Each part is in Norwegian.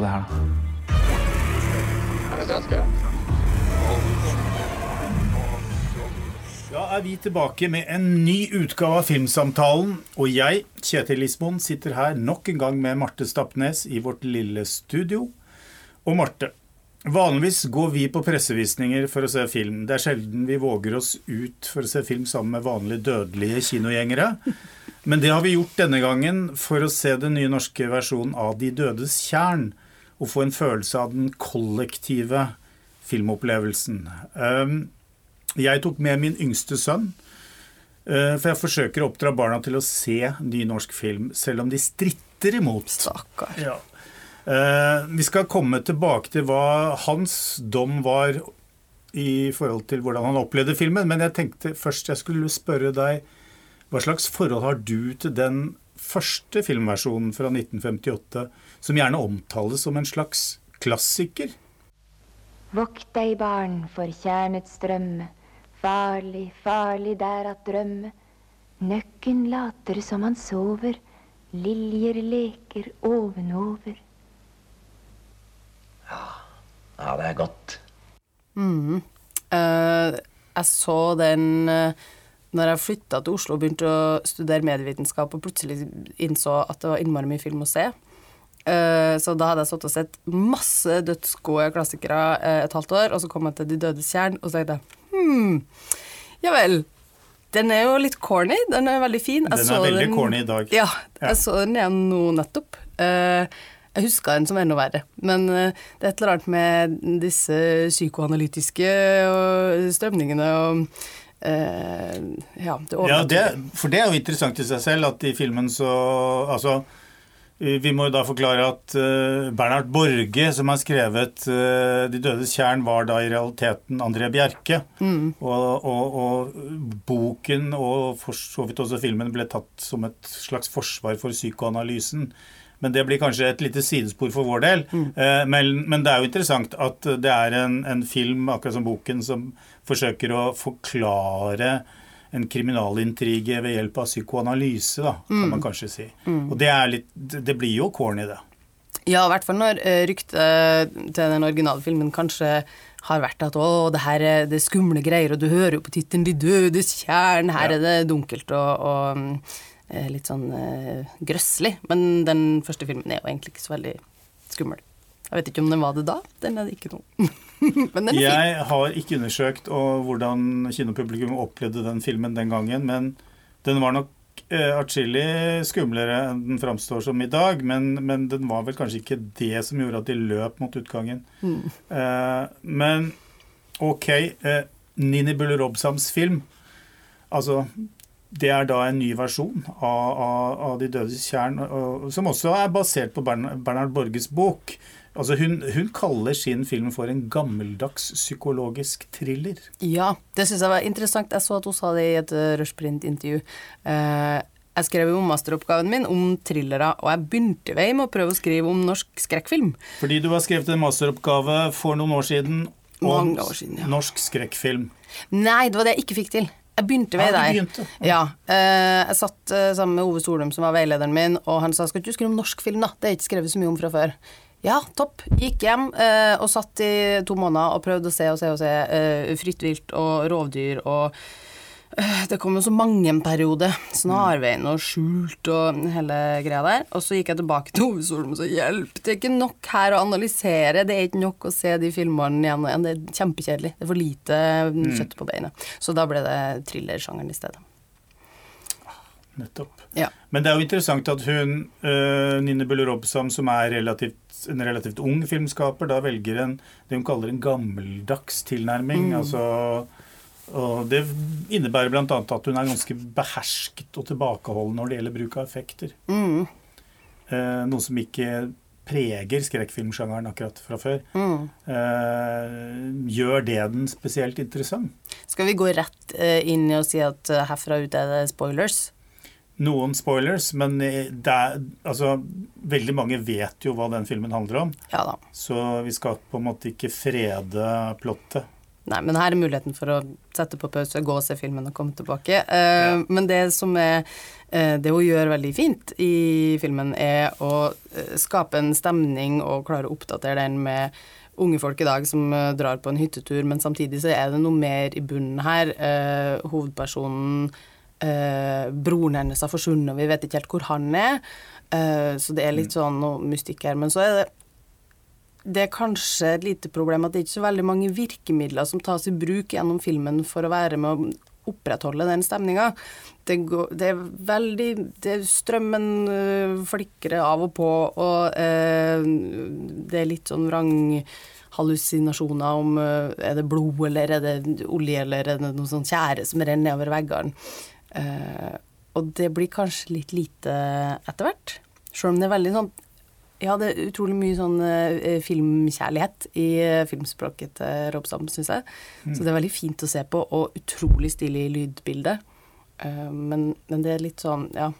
på det her, da. Da er vi tilbake med en ny utgave av Filmsamtalen. Og jeg, Kjetil Lismoen, sitter her nok en gang med Marte Stapnes i vårt lille studio. Og Marte, vanligvis går vi på pressevisninger for å se film. Det er sjelden vi våger oss ut for å se film sammen med vanlige dødelige kinogjengere. Men det har vi gjort denne gangen for å se den nye norske versjonen av De dødes tjern. Og få en følelse av den kollektive filmopplevelsen. Um, jeg tok med min yngste sønn, eh, for jeg forsøker å oppdra barna til å se ny norsk film, selv om de stritter imot. Stakkar. Ja. Eh, Vi skal komme tilbake til hva hans dom var i forhold til hvordan han opplevde filmen, men jeg tenkte først jeg skulle spørre deg hva slags forhold har du til den første filmversjonen fra 1958, som gjerne omtales som en slags klassiker? Vokt deg, barn, for tjernets drømme, Farlig, farlig der at drømme. Nøkken later som han sover. Liljer leker ovenover. Ja, det er godt. Eh, jeg så den uh, når jeg flytta til Oslo og begynte å studere medievitenskap og plutselig innså at det var innmari mye film å se. Eh, så da hadde jeg stått og sett masse dødsgode klassikere eh, et halvt år, og så kom jeg til De dødes tjern, og så tenkte jeg hm, ja vel. Den er jo litt corny. Den er veldig fin. Jeg Den er veldig corny i dag. Ja, Ja. jeg så den igjen nå nettopp. Eh, jeg huska den som enda verre, men det er et eller annet med disse psykoanalytiske strømningene og Ja, det Ja, det, for det er jo interessant i seg selv at i filmen så Altså, vi må jo da forklare at eh, Bernhard Borge, som har skrevet eh, 'De dødes tjern', var da i realiteten André Bjerke. Og, og, og boken og for så vidt også filmen ble tatt som et slags forsvar for psykoanalysen. Men det blir kanskje et lite sidespor for vår del. Mm. men, men det er jo interessant at det er en, en film, akkurat som boken, som forsøker å forklare en kriminalintrige ved hjelp av psykoanalyse, da, kan man kanskje si. Og det, er litt, det blir jo corny, det. Ja, i hvert fall når uh, ryktet til den originale filmen kanskje har vært at å, det her er det skumle greier, og du hører jo på tittelen 'De dødes tjern', her Ja. er det dunkelt og, og mm, eh, litt sånn uh, grøsselig. Men den første filmen er jo egentlig ikke så veldig skummel. Jeg vet ikke om den var det da. Den er det ikke nå. Men den er fin. Jeg har ikke undersøkt hvordan kinopublikum opplevde den filmen den gangen, men den var nok eh, atskillig skumlere enn den framstår som i dag. Men, men den var vel kanskje ikke det som gjorde at de løp mot utgangen. Eh, men ok, eh, Nini Buller Robsams film Altså, det er da en ny versjon av, av, av De dødes tjern, og, som også er basert på Bern, Bernhard Borges bok. Altså hun, hun kaller sin film for en gammeldags psykologisk thriller. Ja, det syns jeg var interessant. Jeg så at hun sa det i et uh, Rushprint-intervju. Eh, jeg skrev jo masteroppgaven min om thrillere, og jeg begynte vei med å prøve å skrive om norsk skrekkfilm. Fordi du har skrevet en masteroppgave for noen år siden om år siden, ja. norsk skrekkfilm. Nei, det var det jeg ikke fikk til. Jeg begynte ved Ja, begynte. Ja, eh, jeg satt eh, sammen med Ove Solum, som var veilederen min, og han sa skal ikke du skrive om norsk film, da? Det er ikke skrevet så mye om fra før. Ja, topp. Gikk hjem eh, og satt i to måneder og prøvde å se og se og se. Eh, fritt vilt og rovdyr og eh, Det kom jo så mange en periode. Snarveien og skjult og hele greia der. Og så gikk jeg tilbake til Ove Solum og sa hjelp, det er ikke nok her å analysere. Det er ikke nok å se de filmene igjen og igjen. Det er kjempekjedelig. Det er for lite mm, kjøtt på beinet. Så da ble det thrillersjangeren i stedet. Nettopp. Ja. Men det er jo interessant at hun, uh, Nine Buller Robsam, som er relativt, en relativt ung filmskaper, da velger en, det hun kaller en gammeldags tilnærming. Altså, og det innebærer bl.a. at hun er ganske behersket og tilbakeholden når det gjelder bruk av effekter. Mm. Eh, noe som ikke preger skrekkfilmsjangeren akkurat fra før. Mm. Eh, gjør det den spesielt interessant? Skal vi gå rett eh, inn i å si at eh, herfra ut er det spoilers? Noen spoilers, men eh, er, altså, veldig mange vet jo hva den filmen handler om. Ja da. Så vi skal på en måte ikke frede plottet. Nei, men her er muligheten for å sette på pause, gå og se filmen og komme tilbake. Eh, Men det som er uh, Det hun gjør veldig fint i filmen, er å skape en stemning og klare å oppdatere den med unge folk i dag som uh, drar på en hyttetur, men samtidig så er det noe mer i bunnen her. Hovedpersonen eh, Broren hennes har forsvunnet, og vi vet ikke helt hvor han er. Eh, så det er litt sånn noe mystikk her. Men så er det det er kanskje et lite problem at det er ikke så veldig mange virkemidler som tas i bruk gjennom filmen for å være med å opprettholde den stemninga. Det, det er veldig det er Strømmen øh, flikrer av og på, og øh, det er litt sånn vranghallusinasjoner om øh, er det blod, eller er det olje, eller er det noe sånn tjære som renner nedover veggene. Eh, og det blir kanskje litt lite etter hvert. Selv om det er veldig sånn ja, det er utrolig mye sånn uh, filmkjærlighet i uh, filmspråket til Rob Sam, syns jeg. Så det er veldig fint å se på, og utrolig stilig lydbilde. Men, men det er litt sånn, ja.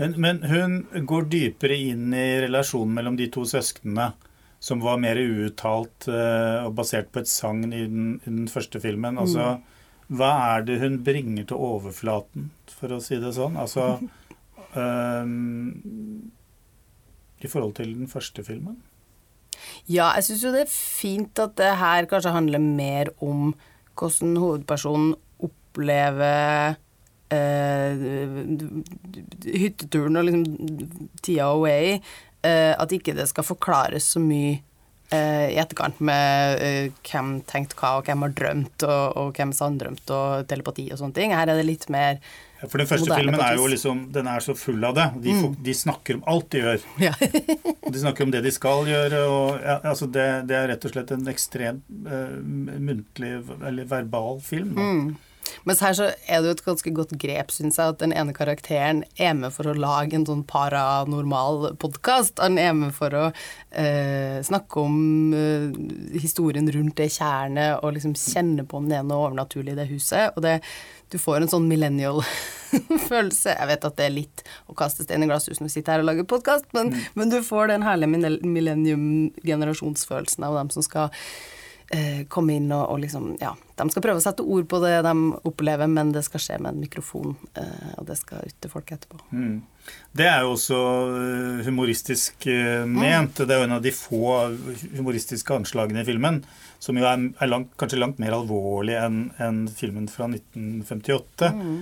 Men, men hun går dypere inn i relasjonen mellom de to søsknene, som var mer uuttalt og basert på et sagn i, i den første filmen. Altså, hva er det hun bringer til overflaten, for å si det sånn? Altså um, I forhold til den første filmen? Ja, jeg syns jo det er fint at det her kanskje handler mer om hvordan hovedpersonen opplever eh, hytteturen og liksom tida away. Eh, at ikke det skal forklares så mye eh, i etterkant med eh, hvem tenkte hva, og hvem har drømt, og, og hvem sanndrømt, og telepati og sånne ting. Her er det litt mer Ja, For den første filmen er jo liksom, den er så full av det. De, folk, de snakker om alt de gjør. Ja. Og de snakker om det de skal gjøre. og ja, altså det, det er rett og slett en ekstremt eh, muntlig eller verbal film. Da. Mens her så er det jo et ganske godt grep, syns jeg, at den ene karakteren er med for å lage en sånn paranormal podkast. Han er med for å eh, snakke om eh, historien rundt det tjernet og liksom kjenne på om det er noe overnaturlig i det huset. Og det, du får en sånn millennial-følelse. Jeg vet at det er litt å kaste stein i glasshus når du sitter her og lager podkast, men, men du får den herlige millennium-generasjonsfølelsen av dem som skal komme inn og, og liksom Ja, de skal prøve å sette ord på det de opplever, men det skal skje med en mikrofon, eh, og det skal ut til folk etterpå. Mm. Det er jo også eh, humoristisk ment. ment. Det er jo en av de få humoristiske anslagene i filmen, som jo er, er langt, kanskje langt mer alvorlig enn en filmen fra 1958. Mm.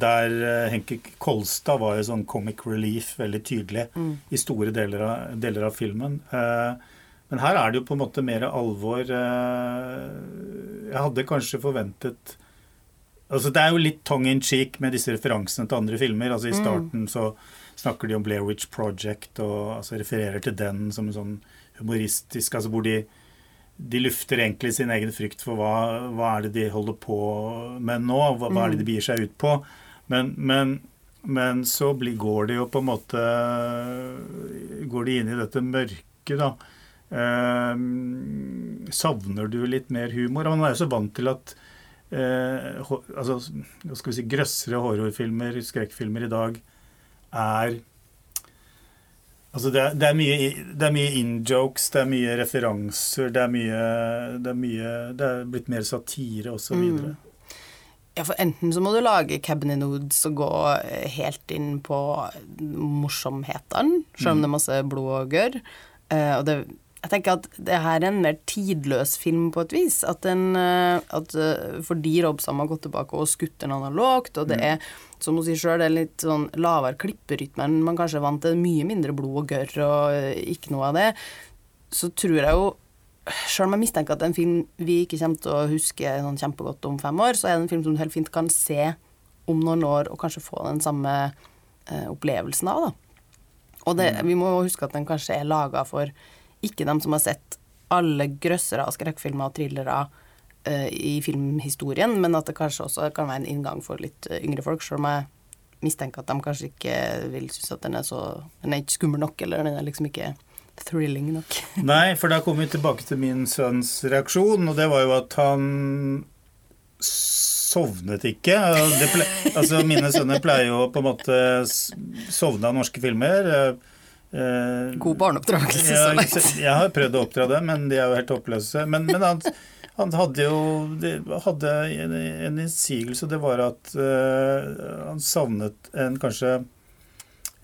Der eh, Henke Kolstad var jo sånn comic relief veldig tydelig i store deler av, deler av filmen. Eh, Men her er det jo på en måte mer alvor. eh, Jeg hadde kanskje forventet Altså Det er jo litt tongue in cheek med disse referansene til andre filmer. altså I starten så snakker de om Blair Witch Project og altså refererer til den som en sånn humoristisk altså Hvor de, de lufter egentlig sin egen frykt for hva, hva er det de holder på med nå, hva, hva er det de begir seg ut på. Men, men, men så blir, går de jo på en måte Går de inn i dette mørket, da. Eh, savner du litt mer humor? Man er jo så vant til at eh, altså, skal vi si, grøssere horrorfilmer, skrekkfilmer i dag er Altså det er, det er mye, det er mye in-jokes, det er mye referanser, det er mye Det er, mye, det er blitt mer satire osv. Mm. Ja, for enten så må du lage Cabin in Woods og gå helt inn på morsomheteren, selv om det er masse blod og gørr. Eh, og det, jeg tenker at det her er en mer tidløs film på et vis. At den, eh, at, eh, fordi Rob Sam har gått tilbake og skutt den analogt, og det er, som hun sier sjøl, det er litt sånn lavere klipperytme enn man kanskje er vant til, mye mindre blod og gørr og eh, ikke noe av det, så tror jeg jo selv om jeg mistenker at det er en film vi ikke kommer til å huske sånn kjempegodt om fem år, så er det en film som du helt fint kan se om noen år og kanskje få den samme eh, opplevelsen av. Da. Og det, vi må jo huske at den kanskje er laga for ikke dem som har sett alle grøssere av skrekkfilmer og thrillere uh, i filmhistorien, men at det kanskje også kan være en inngang for litt eh, yngre folk, selv om jeg mistenker at de kanskje ikke vil synes at den er så Den er ikke skummel nok, eller den er liksom ikke thrilling nok. Nei, for da kommer vi tilbake til min sønns reaksjon, og det var jo at han sovnet ikke. Altså, mine sønner pleier jo på en måte sovne av norske filmer. Eh, God barneoppdragelse så langt. Jeg, jeg har prøvd å oppdra dem, men de er jo helt håpløse. Men, men han, Han hadde jo de, hadde en, en innsigelse, og det var at eh, han savnet en kanskje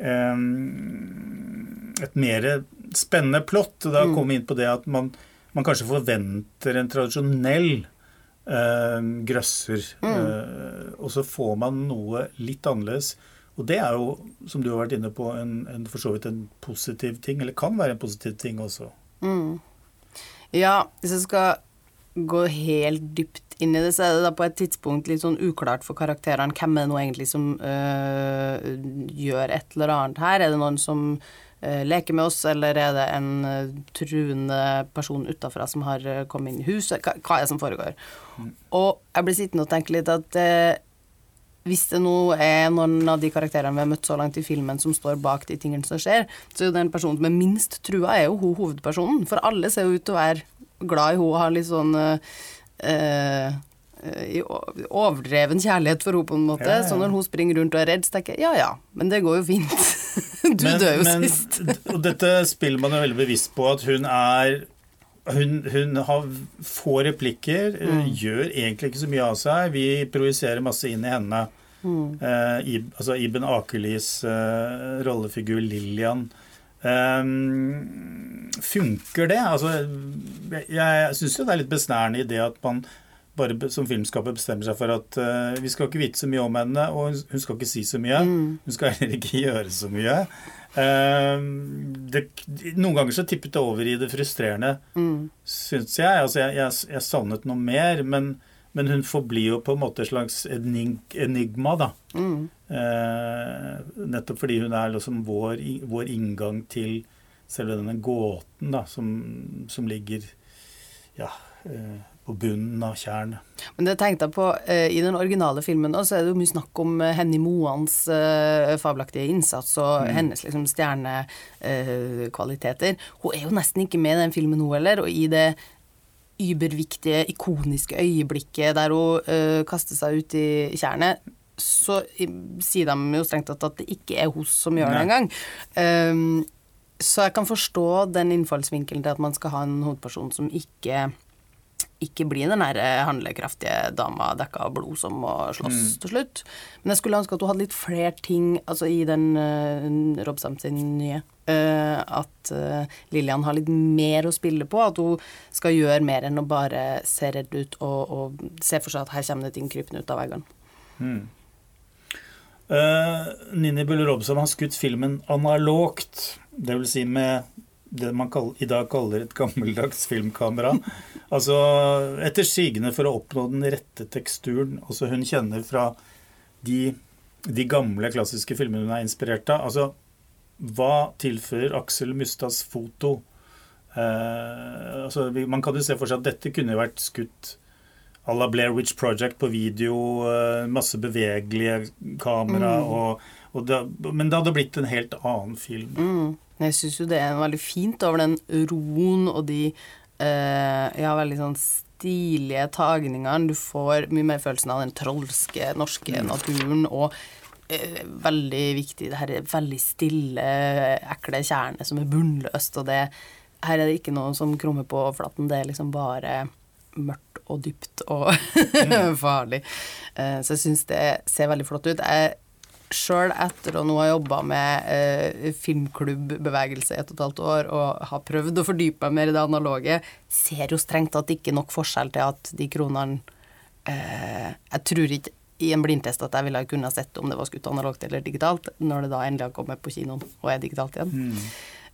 em, et mer spennende plott. Og Da kom vi inn på det at man, man kanskje forventer en tradisjonell eh, grøsser, eh, og så får man noe litt annerledes. Og det er jo, som du har vært inne på, en, en, for så vidt en positiv ting, eller kan være en positiv ting også. Ja, hvis jeg skal gå helt dypt inn i det, så er det da på et tidspunkt litt sånn uklart for karakterene hvem er det nå egentlig som øh, gjør et eller annet her. Er det noen som øh, leker med oss, eller er det en øh, truende person utafra som har øh, kommet inn i huset? Hva, hva er det som foregår? Og jeg blir sittende og tenke litt at øh, hvis det nå er noen av de karakterene vi har møtt så langt i filmen som står bak de tingene som skjer, så er jo den personen som er minst trua, er jo hun hovedpersonen. For alle ser jo ut til å være glad i henne og har litt sånn øh, overdreven kjærlighet for henne, på en måte. Ja, ja. Så når hun springer rundt og er redd, så tenker jeg ja ja, men det går jo fint. du Men- dør jo men- sist. og dette spiller man jo veldig bevisst på, at hun er hun, hun har få replikker, Mm. eh, gjør egentlig ikke så mye av seg. Vi projiserer masse inn i henne. Mm. Eh, Ib, altså Iben Akerlis eh, rollefigur Lillian. Eh, funker det? Altså, jeg jeg syns jo det er litt besnærende i det at man bare som filmskaper bestemmer seg for at uh, vi skal ikke vite så mye om henne, og hun, skal ikke si så mye. Hun skal heller ikke gjøre så mye. Uh, det, noen ganger så tippet det over i det frustrerende, Mm. syns jeg. Altså, jeg, jeg. Jeg savnet noe mer, men, men hun forblir jo på en måte et slags enig, enigma, da. Mm. Uh, nettopp fordi hun er liksom vår, vår inngang til selve denne gåten da, som, som ligger ja, eh, på bunnen av tjernet. Men det tenkte jeg på eh, I den originale filmen også, så er det jo mye snakk om eh, Henny Moans eh, fabelaktige innsats og hennes liksom stjernekvaliteter. hun er jo nesten ikke med i den filmen, hun heller. Og i det überviktige, ikoniske øyeblikket der hun kaster seg ut i tjernet, så sier de jo strengt tatt at det ikke er hun som gjør det engang. Um, så jeg kan forstå den innfallsvinkelen til at man skal ha en hovedperson som ikke ikke bli den der eh, handlekraftige dama dekka av blod som må slåss Mm. til slutt. Men jeg skulle ønske at hun hadde litt flere ting altså i den uh, Robsam sin nye. Uh, at uh, Lillian har litt mer å spille på. At hun skal gjøre mer enn å bare se redd ut og, og se for seg at her kommer det ting krypende ut av veggene. Uh, Nini Bull Robson har skutt filmen analogt, dvs. Si med det man kaller, i dag kaller et gammeldags filmkamera. Altså etter sigende for å oppnå den rette teksturen. Altså hun kjenner fra de, de gamle klassiske filmene hun er inspirert av. Altså hva tilfører Aksel Mustads foto? Eh, altså, man kan jo se for seg at dette kunne vært skutt à la Blair Witch Project på video, eh, masse bevegelige kamera mm. og det, Men det hadde blitt en helt annen film. Mm. Jeg syns jo det er veldig fint over den roen og de eh, ja, veldig sånn stilige tagningene. Du får mye mer følelsen av den trolske norske naturen og eh, veldig viktig det her er veldig stille, ekle tjernet som er bunnløst, og det her er det ikke noe som krummer på overflaten, det er liksom bare mørkt og dypt og farlig. Eh, så jeg syns det ser veldig flott ut. Jeg Sjøl etter å nå ha jobba med eh, filmklubbbevegelse i et og et halvt år og har prøvd å fordype meg mer i det analoge, ser jo strengt tatt ikke nok forskjell til at de kronene eh, Jeg tror ikke i en blindtest at jeg ville kunne sett om det var skutt analogt eller digitalt, når det da endelig har kommet på kinoen og er digitalt igjen.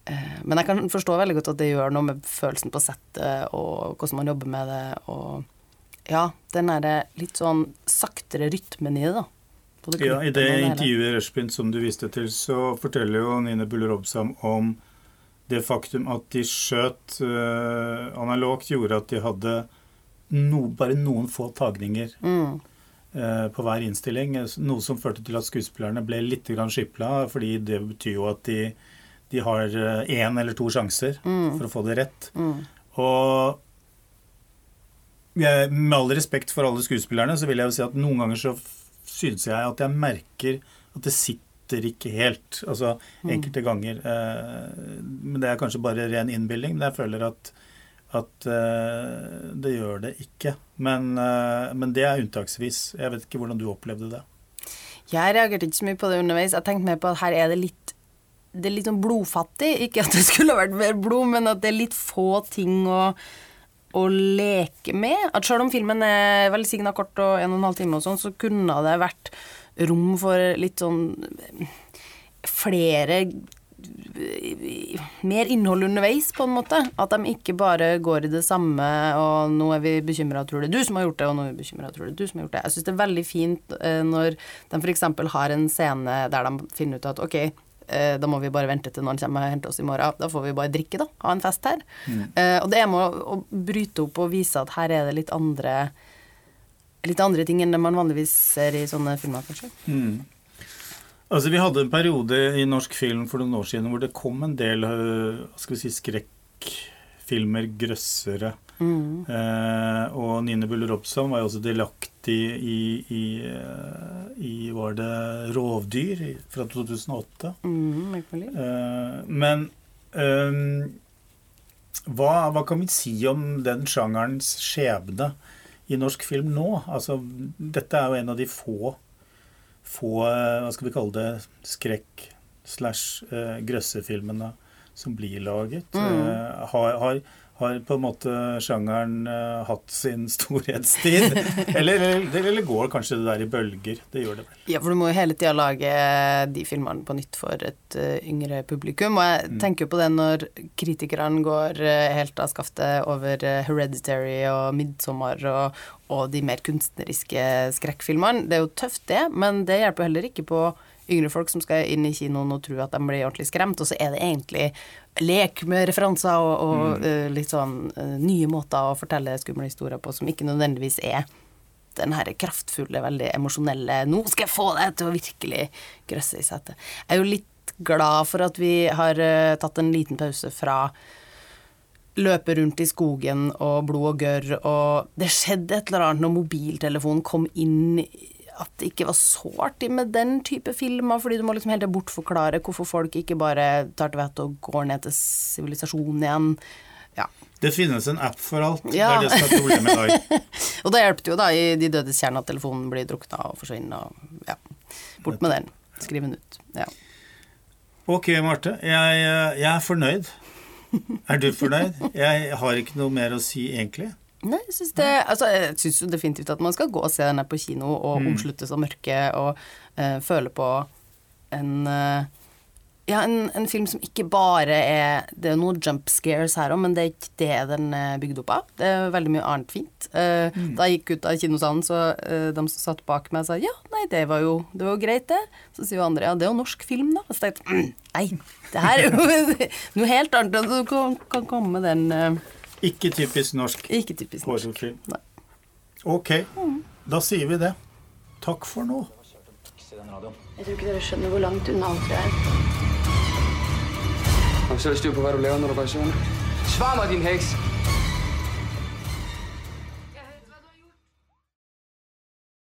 Eh, men jeg kan forstå veldig godt at det gjør noe med følelsen på settet og hvordan man jobber med det, og ja, den derre litt sånn saktere rytmen i det, da. Både Ja, I det intervjuet i Rushprint som du viste til, så forteller jo Nine Buller-Obsam om det faktum at de skjøt eh, analogt, gjorde at de hadde no, bare noen få tagninger Mm. eh, på hver innstilling. Noe som førte til at skuespillerne ble litt skipla, fordi det betyr jo at de, de har én eller to sjanser for å få det rett. Mm. Og jeg, med all respekt for alle skuespillerne, så vil jeg jo si at noen ganger så syns jeg at jeg merker at det sitter ikke helt. Altså enkelte ganger. Eh, men det er kanskje bare ren innbilning. Men jeg føler at, at eh, det gjør det ikke. Men, eh, men det er unntaksvis. Jeg vet ikke hvordan du opplevde det. Jeg reagerte ikke så mye på det underveis. Jeg tenkte mer på at her er det litt det er litt sånn blodfattig. Ikke at det skulle vært mer blod, men at det er litt få ting å, å leke med. At selv om filmen er velsigna kort og en og en halv time og sånn, så kunne det vært rom for litt sånn flere mer innhold underveis, på en måte. At de ikke bare går i det samme, og nå er vi bekymra, tror det er du som har gjort det, og nå er vi bekymra, tror det er du som har gjort det. Jeg syns det er veldig fint eh, når de f.eks. har en scene der de finner ut at ok, eh, da må vi bare vente til noen kommer og henter oss i morgen. Da får vi bare drikke, da. Ha en fest her. Mm. Eh, og det er med å, å, bryte opp og vise at her er det litt andre Litt andre ting enn det man vanligvis ser i sånne filmer, kanskje. Mm. Altså, Vi hadde en periode i norsk film for noen år siden hvor det kom en del hva skal vi si, skrekkfilmer, grøssere. Mm. Eh, og Nine Bull Robson var jo også delaktig i, i, øh, i, Var det 'Rovdyr' fra 2008? Mm, eh, men eh, hva, hva, kan vi si om den sjangerens skjebne i norsk film nå? Altså, dette er jo en av de få få eh, hva skal vi kalle det, skrekk slash grøssefilmene grøssefilmene som blir laget. Mm. Uh, har, har, har, på en måte sjangeren uh, hatt sin storhetstid? eller, eller, eller, går kanskje det der i bølger? Det gjør det vel. Ja, for du må jo hele tida lage de filmene på nytt for et yngre publikum. Og jeg mm. tenker jo på det når kritikerne går helt av skaftet over Hereditary og Midtsommer og, og de mer kunstneriske skrekkfilmene. Det er jo tøft, det, men det hjelper heller ikke på yngre folk som skal inn i kinoen og tro at de blir ordentlig skremt, og så er det egentlig lek med referanser og, og mm. uh, litt sånn uh, nye måter å fortelle skumle historier på som ikke nødvendigvis er den her kraftfulle, veldig emosjonelle 'Nå skal jeg få deg til å virkelig grøsse i setet'. Jeg er jo litt glad for at vi har uh, tatt en liten pause fra løpe rundt i skogen og blod og gørr, og det skjedde et eller annet når mobiltelefonen kom inn at det ikke var så artig med den type filmer, fordi du må liksom helt bortforklare hvorfor folk ikke bare tar til vettet og går ned til sivilisasjonen igjen. Ja. Det finnes en app for alt. Ja. Det er det som er problemet i dag. og da hjelper det jo da i De dødes kjerne at telefonen blir drukna og forsvinner. Og, ja. Bort med den. Skriv den ut. Ja. Ok, Marte. Jeg, jeg er fornøyd. Er du fornøyd? Jeg har ikke noe mer å si, egentlig. Nei, jeg syns det Altså, jo definitivt at man skal gå og se den på kino og mm. omsluttes av mørket og uh, føle på en uh, ja, en, en, film som ikke bare er Det er noen jump scares her òg, men det er ikke det den er bygd opp av. Det er veldig mye annet fint. Uh, mm. Da jeg gikk ut av kinosalen, så uh, de som satt bak meg, sa ja, nei, det var jo, det var jo greit, det. Så sier jo andre ja, det er jo norsk film, da. Så tenkte jeg nei, det her er jo noe helt annet. Du kan, kan komme med den uh, Ikke typisk norsk ikke typisk norsk. Nei. Ok, mm. da sier vi det. Takk for nå. Jeg tror ikke dere skjønner hvor langt unna alt vi er. Har vi selv styr på, hvad du når du går i? Svar meg, din heks!